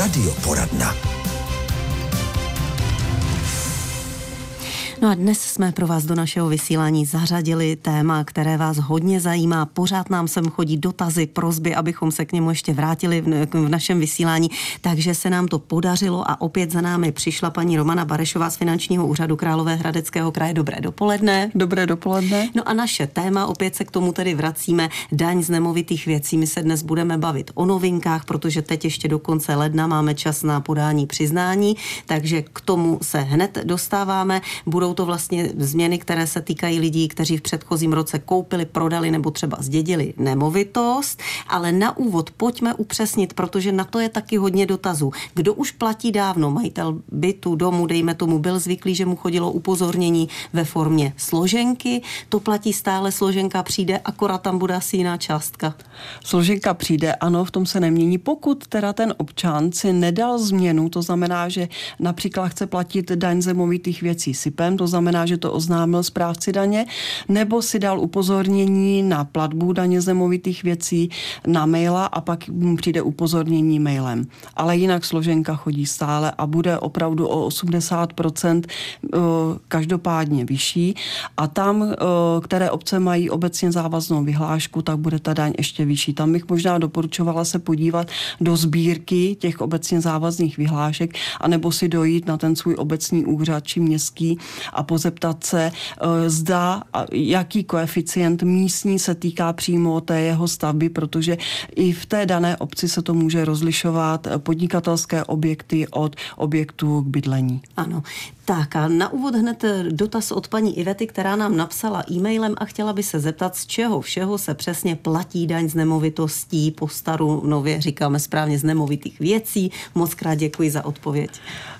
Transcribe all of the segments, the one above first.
Radioporadna. No a dnes jsme pro vás do našeho vysílání zařadili téma, které vás hodně zajímá. Pořád nám sem chodí dotazy, prozby, abychom se k němu ještě vrátili v, v našem vysílání. Takže se nám to podařilo a opět za námi přišla paní Romana Barešová z Finančního úřadu Králové Hradeckého kraje. Dobré dopoledne. Dobré dopoledne. No a naše téma, opět se k tomu tedy vracíme, daň z nemovitých věcí. My se dnes budeme bavit o novinkách, protože teď ještě do konce ledna máme čas na podání přiznání, takže k tomu se hned dostáváme. Budou jsou to vlastně změny, které se týkají lidí, kteří v předchozím roce koupili, prodali nebo třeba zdědili nemovitost. Ale na úvod pojďme upřesnit, protože na to je taky hodně dotazů. Kdo už platí dávno, majitel bytu, domu, dejme tomu, byl zvyklý, že mu chodilo upozornění ve formě složenky. To platí stále, složenka přijde, akorát tam bude asi jiná částka. Složenka přijde, ano, v tom se nemění. Pokud teda ten občan si nedal změnu, to znamená, že například chce platit daň zemovitých věcí SIPem, to znamená, že to oznámil správci daně, nebo si dal upozornění na platbu daně zemovitých věcí na maila a pak mu přijde upozornění mailem. Ale jinak složenka chodí stále a bude opravdu o 80% eh, každopádně vyšší a tam, eh, které obce mají obecně závaznou vyhlášku, tak bude ta daň ještě vyšší. Tam bych možná doporučovala se podívat do sbírky těch obecně závazných vyhlášek, anebo si dojít na ten svůj obecní úřad či městský a pozeptat se, eh, zda jaký koeficient místní se týká přímo té jeho stavby, protože i v té dané obci se to může rozlišovat eh, podnikatelské objekty od objektů k bydlení. Ano. Tak a na úvod hned eh, dotaz od paní Ivety, která nám napsala e-mailem a chtěla by se zeptat, z čeho všeho se přesně platí daň z nemovitostí, po staru nově říkáme správně z nemovitých věcí. Moc krát děkuji za odpověď.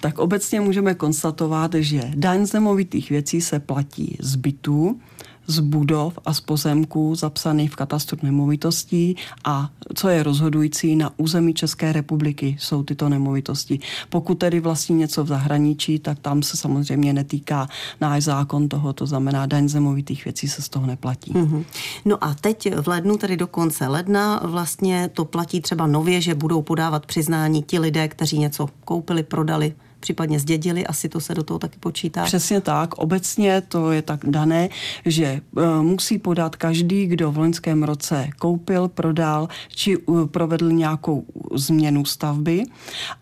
Tak obecně můžeme konstatovat, že daň z nemovitých věcí se platí z bytů, z budov a z pozemků zapsaných v katastru nemovitostí a co je rozhodující, na území České republiky jsou tyto nemovitosti. Pokud tedy vlastní něco v zahraničí, tak tam se samozřejmě netýká náš zákon toho, to znamená daň zemovitých věcí se z toho neplatí. Mm-hmm. No a teď v lednu, tedy do konce ledna, vlastně to platí třeba nově, že budou podávat přiznání ti lidé, kteří něco koupili, prodali, případně zdědili, asi to se do toho taky počítá. Přesně tak. Obecně to je tak dané, že e, musí podat každý, kdo v loňském roce koupil, prodal či provedl nějakou změnu stavby.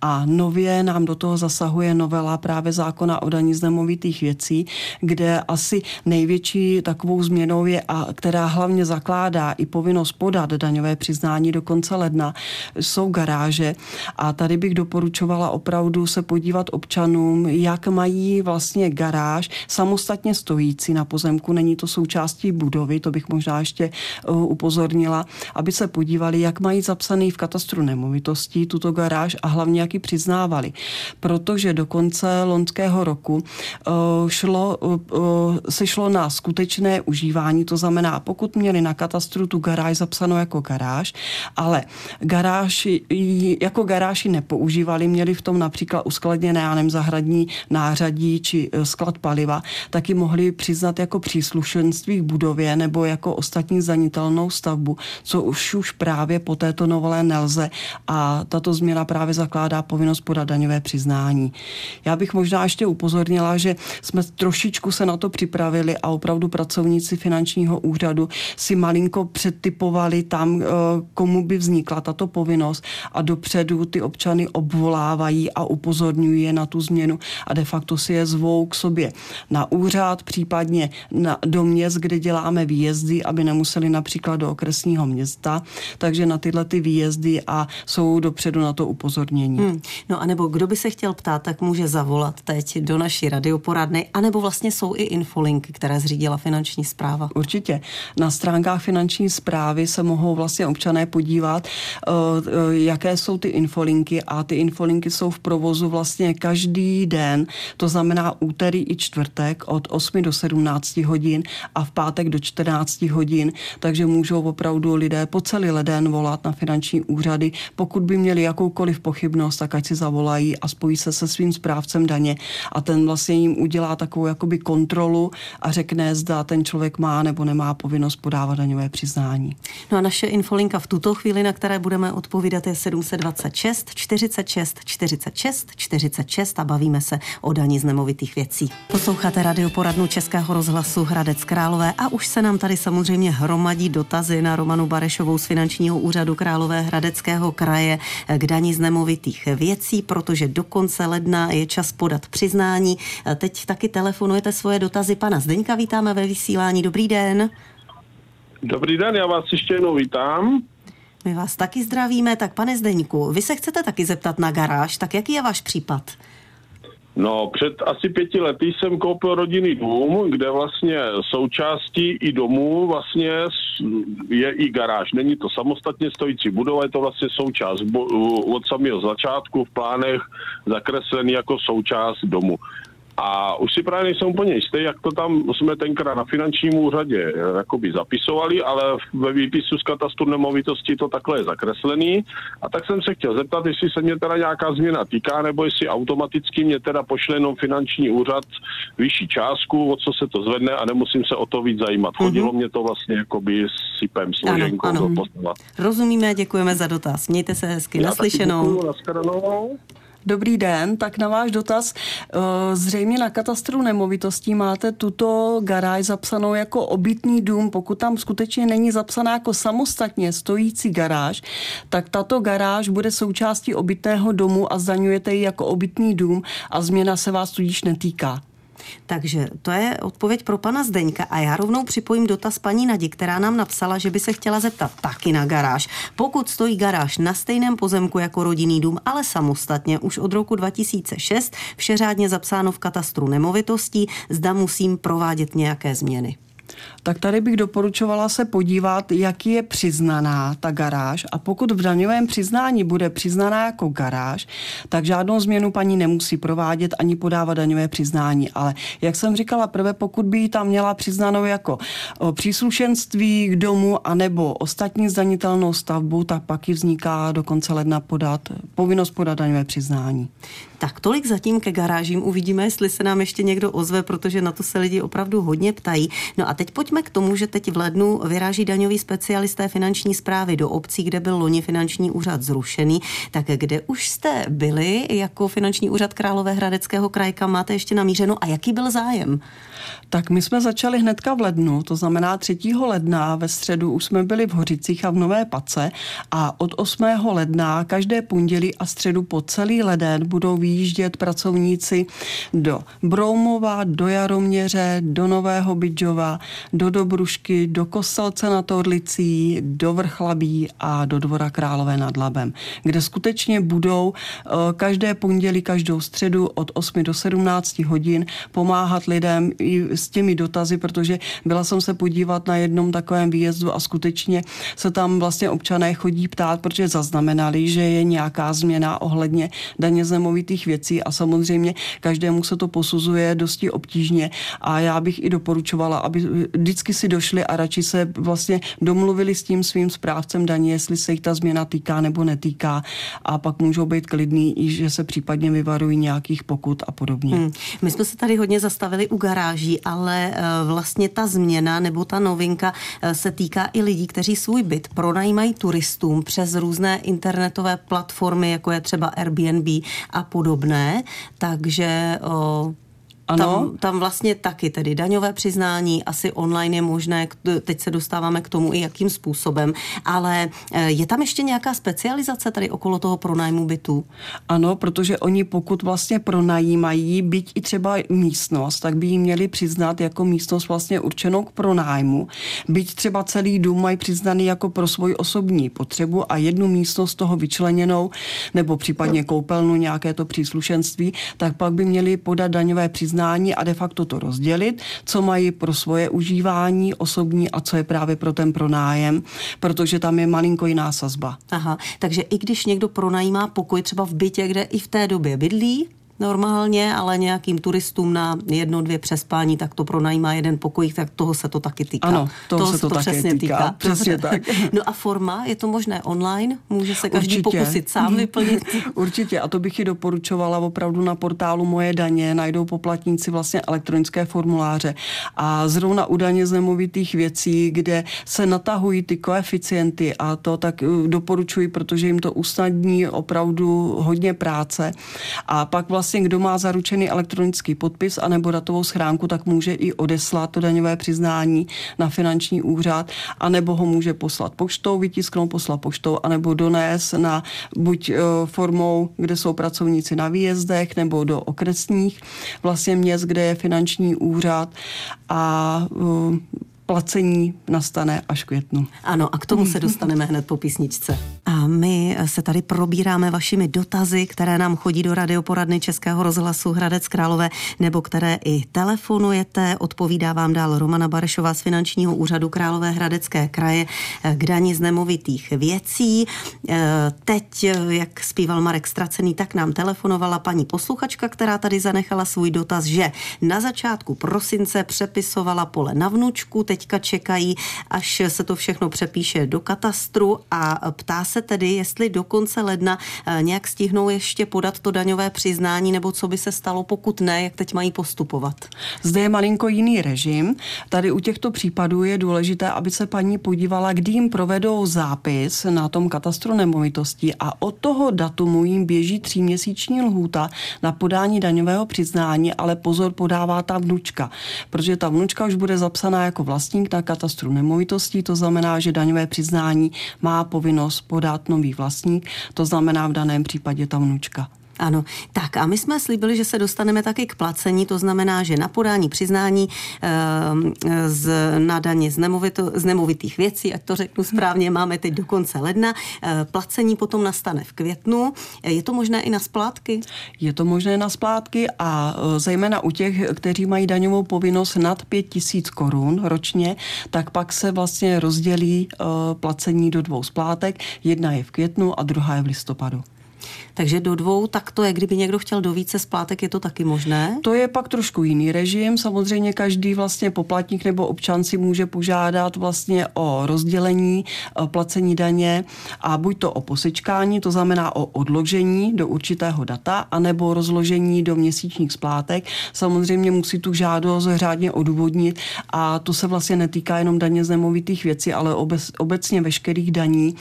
A nově nám do toho zasahuje novela právě zákona o daní z nemovitých věcí, kde asi největší takovou změnou je, a která hlavně zakládá i povinnost podat daňové přiznání do konce ledna, jsou garáže. A tady bych doporučovala opravdu se podívat občanům, jak mají vlastně garáž samostatně stojící na pozemku, není to součástí budovy, to bych možná ještě uh, upozornila, aby se podívali, jak mají zapsaný v katastru nemovitostí tuto garáž a hlavně jak ji přiznávali. Protože do konce loňského roku uh, šlo, uh, se šlo na skutečné užívání, to znamená, pokud měli na katastru tu garáž zapsanou jako garáž, ale garáž, jako garáži nepoužívali, měli v tom například uskladněné já nevím, zahradní nářadí či e, sklad paliva, taky mohli přiznat jako příslušenství k budově nebo jako ostatní zanitelnou stavbu, co už už právě po této novele nelze a tato změna právě zakládá povinnost podat daňové přiznání. Já bych možná ještě upozornila, že jsme trošičku se na to připravili a opravdu pracovníci finančního úřadu si malinko předtypovali tam, e, komu by vznikla tato povinnost a dopředu ty občany obvolávají a upozorňují je na tu změnu a de facto si je zvou k sobě na úřad, případně na, do měst, kde děláme výjezdy, aby nemuseli například do okresního města, takže na tyhle ty výjezdy a jsou dopředu na to upozornění. Hmm. No a nebo kdo by se chtěl ptát, tak může zavolat teď do naší radioporadny, anebo vlastně jsou i infolinky, které zřídila finanční zpráva. Určitě. Na stránkách finanční zprávy se mohou vlastně občané podívat, eh, eh, jaké jsou ty infolinky a ty infolinky jsou v provozu vlastně každý den, to znamená úterý i čtvrtek od 8 do 17 hodin a v pátek do 14 hodin, takže můžou opravdu lidé po celý leden volat na finanční úřady, pokud by měli jakoukoliv pochybnost, tak ať si zavolají a spojí se se svým správcem daně. A ten vlastně jim udělá takovou jakoby kontrolu a řekne, zda ten člověk má nebo nemá povinnost podávat daňové přiznání. No a naše infolinka v tuto chvíli, na které budeme odpovídat, je 726 46 46 46 a bavíme se o daní z nemovitých věcí. Posloucháte radioporadnu Českého rozhlasu Hradec Králové a už se nám tady samozřejmě hromadí dotazy na Romanu Barešovou z finančního úřadu Králové Hradeckého kraje k daní z nemovitých věcí, protože do konce ledna je čas podat přiznání. Teď taky telefonujete svoje dotazy pana Zdeňka. Vítáme ve vysílání. Dobrý den. Dobrý den, já vás ještě jednou vítám. My vás taky zdravíme. Tak pane Zdeňku, vy se chcete taky zeptat na garáž, tak jaký je váš případ? No, před asi pěti lety jsem koupil rodinný dům, kde vlastně součástí i domu vlastně je i garáž. Není to samostatně stojící budova, je to vlastně součást od samého začátku v plánech zakreslený jako součást domu. A už si právě nejsem úplně jistý, jak to tam jsme tenkrát na finančním úřadě eh, jakoby zapisovali, ale ve výpisu z katastru nemovitosti to takhle je zakreslený. A tak jsem se chtěl zeptat, jestli se mě teda nějaká změna týká, nebo jestli automaticky mě teda pošle jenom finanční úřad vyšší částku, o co se to zvedne a nemusím se o to víc zajímat. Mhm. Chodilo mm-hmm. mě to vlastně jakoby sypem, složenkou ano, ano. Rozumíme, děkujeme za dotaz. Mějte se hezky. Já Naslyšenou. Děkuju, Dobrý den, tak na váš dotaz. Eh, zřejmě na katastru nemovitostí máte tuto garáž zapsanou jako obytný dům. Pokud tam skutečně není zapsaná jako samostatně stojící garáž, tak tato garáž bude součástí obytného domu a zdaňujete ji jako obytný dům a změna se vás tudíž netýká. Takže to je odpověď pro pana Zdeňka a já rovnou připojím dotaz paní Nadi, která nám napsala, že by se chtěla zeptat taky na garáž. Pokud stojí garáž na stejném pozemku jako rodinný dům, ale samostatně už od roku 2006, vše řádně zapsáno v katastru nemovitostí, zda musím provádět nějaké změny tak tady bych doporučovala se podívat, jak je přiznaná ta garáž a pokud v daňovém přiznání bude přiznaná jako garáž, tak žádnou změnu paní nemusí provádět ani podávat daňové přiznání. Ale jak jsem říkala, prvé pokud by ji tam měla přiznanou jako příslušenství k domu anebo ostatní zdanitelnou stavbu, tak pak ji vzniká do konce ledna podat povinnost podat daňové přiznání. Tak tolik zatím ke garážím. Uvidíme, jestli se nám ještě někdo ozve, protože na to se lidi opravdu hodně ptají. No a teď pojďme k tomu, že teď v lednu vyráží daňoví specialisté finanční zprávy do obcí, kde byl loni finanční úřad zrušený. Tak kde už jste byli jako finanční úřad Královéhradeckého krajka? Máte ještě namířeno a jaký byl zájem? Tak my jsme začali hnedka v lednu, to znamená 3. ledna ve středu už jsme byli v Hořicích a v Nové Pace a od 8. ledna každé pondělí a středu po celý leden budou výjíždět pracovníci do Broumova, do Jaroměře, do Nového Bydžova, do Dobrušky, do Kostelce nad Orlicí, do Vrchlabí a do Dvora Králové nad Labem, kde skutečně budou eh, každé pondělí, každou středu od 8 do 17 hodin pomáhat lidem i s těmi dotazy, protože byla jsem se podívat na jednom takovém výjezdu a skutečně se tam vlastně občané chodí ptát, protože zaznamenali, že je nějaká změna ohledně daně z nemovitých věcí a samozřejmě každému se to posuzuje dosti obtížně a já bych i doporučovala, aby vždycky si došli a radši se vlastně domluvili s tím svým správcem daně, jestli se jich ta změna týká nebo netýká a pak můžou být klidní, i že se případně vyvarují nějakých pokut a podobně. Hmm. My jsme se tady hodně zastavili u garáží, ale eh, vlastně ta změna nebo ta novinka eh, se týká i lidí, kteří svůj byt pronajímají turistům přes různé internetové platformy, jako je třeba Airbnb a podobné. Takže ano. Tam, tam vlastně taky tedy daňové přiznání, asi online je možné, teď se dostáváme k tomu i jakým způsobem, ale eh, je tam ještě nějaká specializace tady okolo toho pronájmu bytu? Ano, protože oni pokud vlastně pronajímají byť i třeba místnost, tak by ji měli přiznat jako místnost vlastně určenou k pronájmu. Byť třeba celý dům mají přiznaný jako pro svoji osobní potřebu a jednu místnost toho vyčleněnou nebo případně koupelnu nějaké to příslušenství, tak pak by měli podat daňové přiznání přiznání a de facto to rozdělit, co mají pro svoje užívání osobní a co je právě pro ten pronájem, protože tam je malinko jiná sazba. Aha, takže i když někdo pronajímá pokoj třeba v bytě, kde i v té době bydlí, normálně, ale nějakým turistům na jedno, dvě přespání, tak to pronajímá jeden pokoj, tak toho se to taky týká. Ano, toho, toho se to, to také přesně týká. týká. Přesně tak. No a forma, je to možné online? Může se každý Určitě. pokusit sám vyplnit? Určitě a to bych i doporučovala opravdu na portálu Moje daně, najdou poplatníci vlastně elektronické formuláře a zrovna u daně z nemovitých věcí, kde se natahují ty koeficienty a to tak eh, doporučuji, protože jim to usnadní opravdu hodně práce a pak vlastně vlastně kdo má zaručený elektronický podpis anebo datovou schránku, tak může i odeslat to daňové přiznání na finanční úřad, anebo ho může poslat poštou, vytisknout, poslat poštou, anebo donést na buď e, formou, kde jsou pracovníci na výjezdech, nebo do okresních vlastně měst, kde je finanční úřad a e, placení nastane až květnu. Ano, a k tomu se dostaneme hned po písničce. A my se tady probíráme vašimi dotazy, které nám chodí do radioporadny Českého rozhlasu Hradec Králové, nebo které i telefonujete. Odpovídá vám dál Romana Barešová z finančního úřadu Králové Hradecké kraje k daní z nemovitých věcí. E, teď, jak zpíval Marek Stracený, tak nám telefonovala paní posluchačka, která tady zanechala svůj dotaz, že na začátku prosince přepisovala pole na vnučku, teďka čekají, až se to všechno přepíše do katastru a ptá se tedy, jestli do konce ledna eh, nějak stihnou ještě podat to daňové přiznání, nebo co by se stalo, pokud ne, jak teď mají postupovat. Zde je malinko jiný režim. Tady u těchto případů je důležité, aby se paní podívala, kdy jim provedou zápis na tom katastru nemovitostí a od toho datumu jim běží tříměsíční lhůta na podání daňového přiznání, ale pozor podává ta vnučka, protože ta vnučka už bude zapsaná jako vlastní vlastník na katastru nemovitostí, to znamená, že daňové přiznání má povinnost podat nový vlastník, to znamená v daném případě ta vnučka. Ano, tak a my jsme slíbili, že se dostaneme taky k placení, to znamená, že na podání přiznání e, z, na daně z, nemovito, z nemovitých věcí, ať to řeknu správně, máme teď do konce ledna, e, placení potom nastane v květnu. Je to možné i na splátky? Je to možné na splátky a e, zejména u těch, kteří mají daňovou povinnost nad 5 tisíc korun ročně, tak pak se vlastně rozdělí e, placení do dvou splátek. Jedna je v květnu a druhá je v listopadu. Takže do dvou, tak to je, kdyby někdo chtěl do více splátek, je to taky možné? To je pak trošku jiný režim. Samozřejmě každý vlastně poplatník nebo občan si může požádat vlastně o rozdělení placení daně a buď to o posečkání, to znamená o odložení do určitého data, anebo rozložení do měsíčních splátek. Samozřejmě musí tu žádost řádně odůvodnit a to se vlastně netýká jenom daně z nemovitých věcí, ale obec, obecně veškerých daní.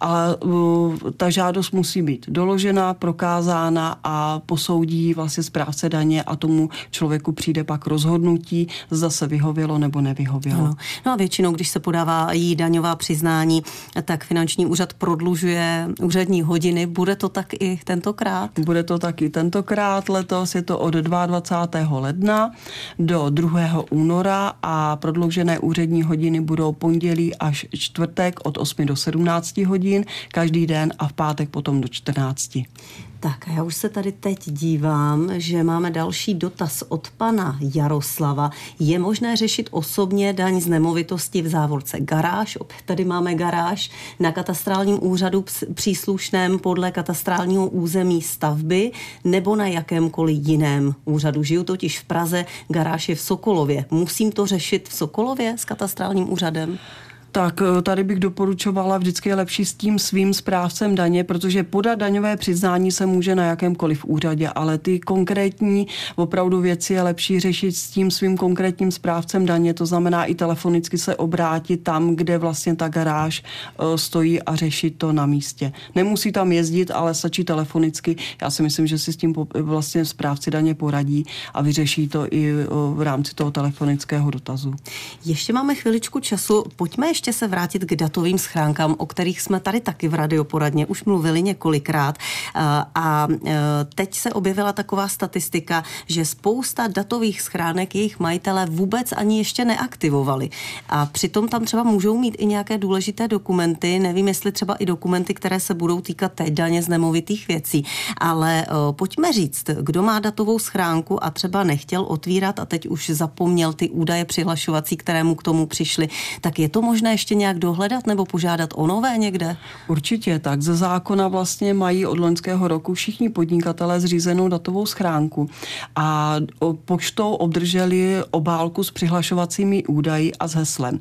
A uh, ta žádost musí být doložena, prokázána a posoudí vlastně správce daně a tomu člověku přijde pak rozhodnutí, zda se vyhovělo nebo nevyhovělo. Ano. No a většinou, když se podává jí daňová přiznání, tak finanční úřad prodlužuje úřední hodiny. Bude to tak i tentokrát? Bude to tak i tentokrát. Letos je to od 22. ledna do 2. února a prodloužené úřední hodiny budou pondělí až čtvrtek od 8 do 17 hodin každý den a v pátek potom do 14 15. Tak a já už se tady teď dívám, že máme další dotaz od pana Jaroslava. Je možné řešit osobně daň z nemovitosti v závorce garáž? Opět tady máme garáž na katastrálním úřadu příslušném podle katastrálního území stavby nebo na jakémkoliv jiném úřadu. Žiju totiž v Praze, garáž je v Sokolově. Musím to řešit v Sokolově s katastrálním úřadem? Tak eh, tady bych doporučovala vždycky je lepší s tím svým správcem daně, protože podat daňové přiznání se může na jakémkoliv úřadě, ale ty konkrétní opravdu věci je lepší řešit s tím svým konkrétním správcem daně, to znamená i telefonicky se obrátit tam, kde vlastně ta garáž eh, stojí a řešit to na místě. Nemusí tam jezdit, ale stačí telefonicky. Já si myslím, že si s tím vlastně správci daně poradí a vyřeší to i eh, v rámci toho telefonického dotazu. Ještě máme chviličku času. Pojďme ještě ještě se vrátit k datovým schránkám, o kterých jsme tady taky v radioporadně už mluvili několikrát. A e, teď se objevila taková statistika, že spousta datových schránek jejich majitelé vůbec ani ještě neaktivovali. A přitom tam třeba můžou mít i nějaké důležité dokumenty, nevím, jestli třeba i dokumenty, které se budou týkat té daně z nemovitých věcí. Ale e, pojďme říct, kdo má datovou schránku a třeba nechtěl otvírat a teď už zapomněl ty údaje přihlašovací, které mu k tomu přišly, tak je to možné možné ještě nějak dohledat nebo požádat o nové někde? Určitě tak. Ze zákona vlastně mají od loňského roku všichni podnikatelé zřízenou datovou schránku a poštou obdrželi obálku s přihlašovacími údaji a s heslem.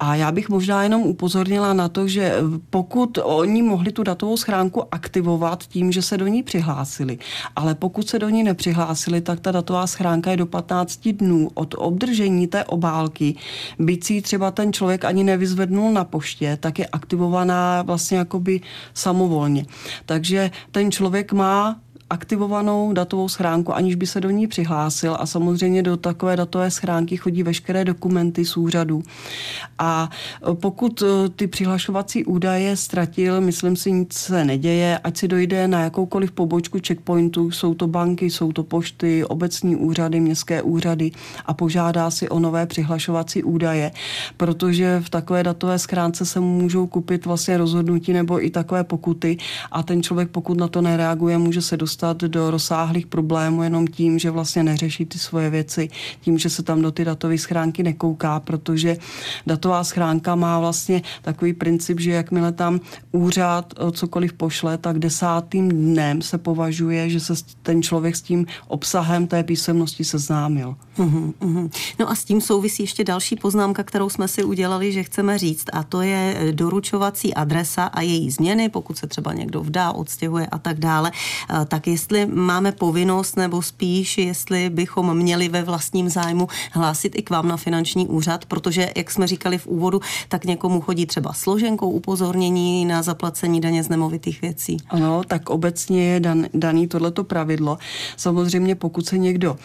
A já bych možná jenom upozornila na to, že pokud oni mohli tu datovou schránku aktivovat tím, že se do ní přihlásili, ale pokud se do ní nepřihlásili, tak ta datová schránka je do 15 dnů od obdržení té obálky. Byť si třeba ten člověk ani nevyzvednul na poště, tak je aktivovaná vlastně jakoby samovolně. Takže ten člověk má aktivovanou datovou schránku, aniž by se do ní přihlásil a samozřejmě do takové datové schránky chodí veškeré dokumenty z úřadu. A pokud eh, ty přihlašovací údaje ztratil, myslím si, nic se neděje, ať si dojde na jakoukoliv pobočku checkpointu, jsou to banky, jsou to pošty, obecní úřady, městské úřady a požádá si o nové přihlašovací údaje, protože v takové datové schránce se můžou kupit vlastně rozhodnutí nebo i takové pokuty a ten člověk, pokud na to nereaguje, může se dostat dostat do rozsáhlých problémů jenom tím, že vlastně neřeší ty svoje věci, tím, že se tam do ty datové schránky nekouká, protože datová schránka má vlastně takový princip, že jakmile tam úřad cokoliv pošle, tak desátým dnem se považuje, že se ten člověk s tím obsahem té písemnosti seznámil. Uhum, uhum. No a s tím souvisí ještě další poznámka, kterou jsme si udělali, že chceme říct, a to je doručovací adresa a její změny, pokud se třeba někdo vdá, odstěhuje a tak dále, tak jestli máme povinnost nebo spíš, jestli bychom měli ve vlastním zájmu hlásit i k vám na finanční úřad, protože, jak jsme říkali v úvodu, tak někomu chodí třeba složenkou upozornění na zaplacení daně z nemovitých věcí. Ano, tak obecně je dan, daný tohleto pravidlo. Samozřejmě, pokud se někdo uh,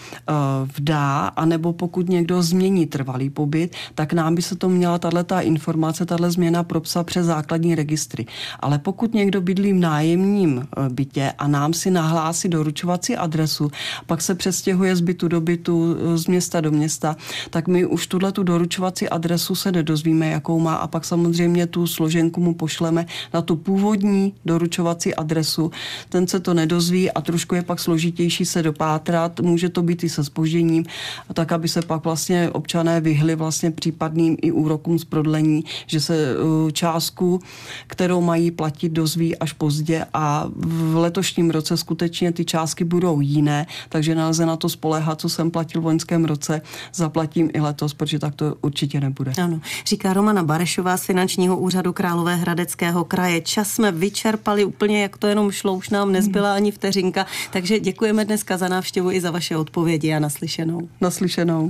vdá, anebo pokud někdo změní trvalý pobyt, tak nám by se to měla tato informace, tato změna propsat přes základní registry. Ale pokud někdo bydlí v nájemním uh, bytě a nám si nahlásí hlásí doručovací adresu, pak se přestěhuje z bytu do bytu, z města do města, tak my už tuhle tu doručovací adresu se nedozvíme, jakou má a pak samozřejmě tu složenku mu pošleme na tu původní doručovací adresu. Ten se to nedozví a trošku je pak složitější se dopátrat, může to být i se spožděním, tak aby se pak vlastně občané vyhli vlastně případným i úrokům z prodlení, že se uh, částku, kterou mají platit, dozví až pozdě a v letošním roce skutečně skutečně ty částky budou jiné, takže nelze na to spoléhat, co jsem platil v loňském roce, zaplatím i letos, protože tak to určitě nebude. Ano, říká Romana Barešová z finančního úřadu Královéhradeckého kraje. Čas jsme vyčerpali úplně, jak to jenom šlo, už nám nezbyla ani vteřinka, takže děkujeme dneska za návštěvu i za vaše odpovědi a naslyšenou. Naslyšenou.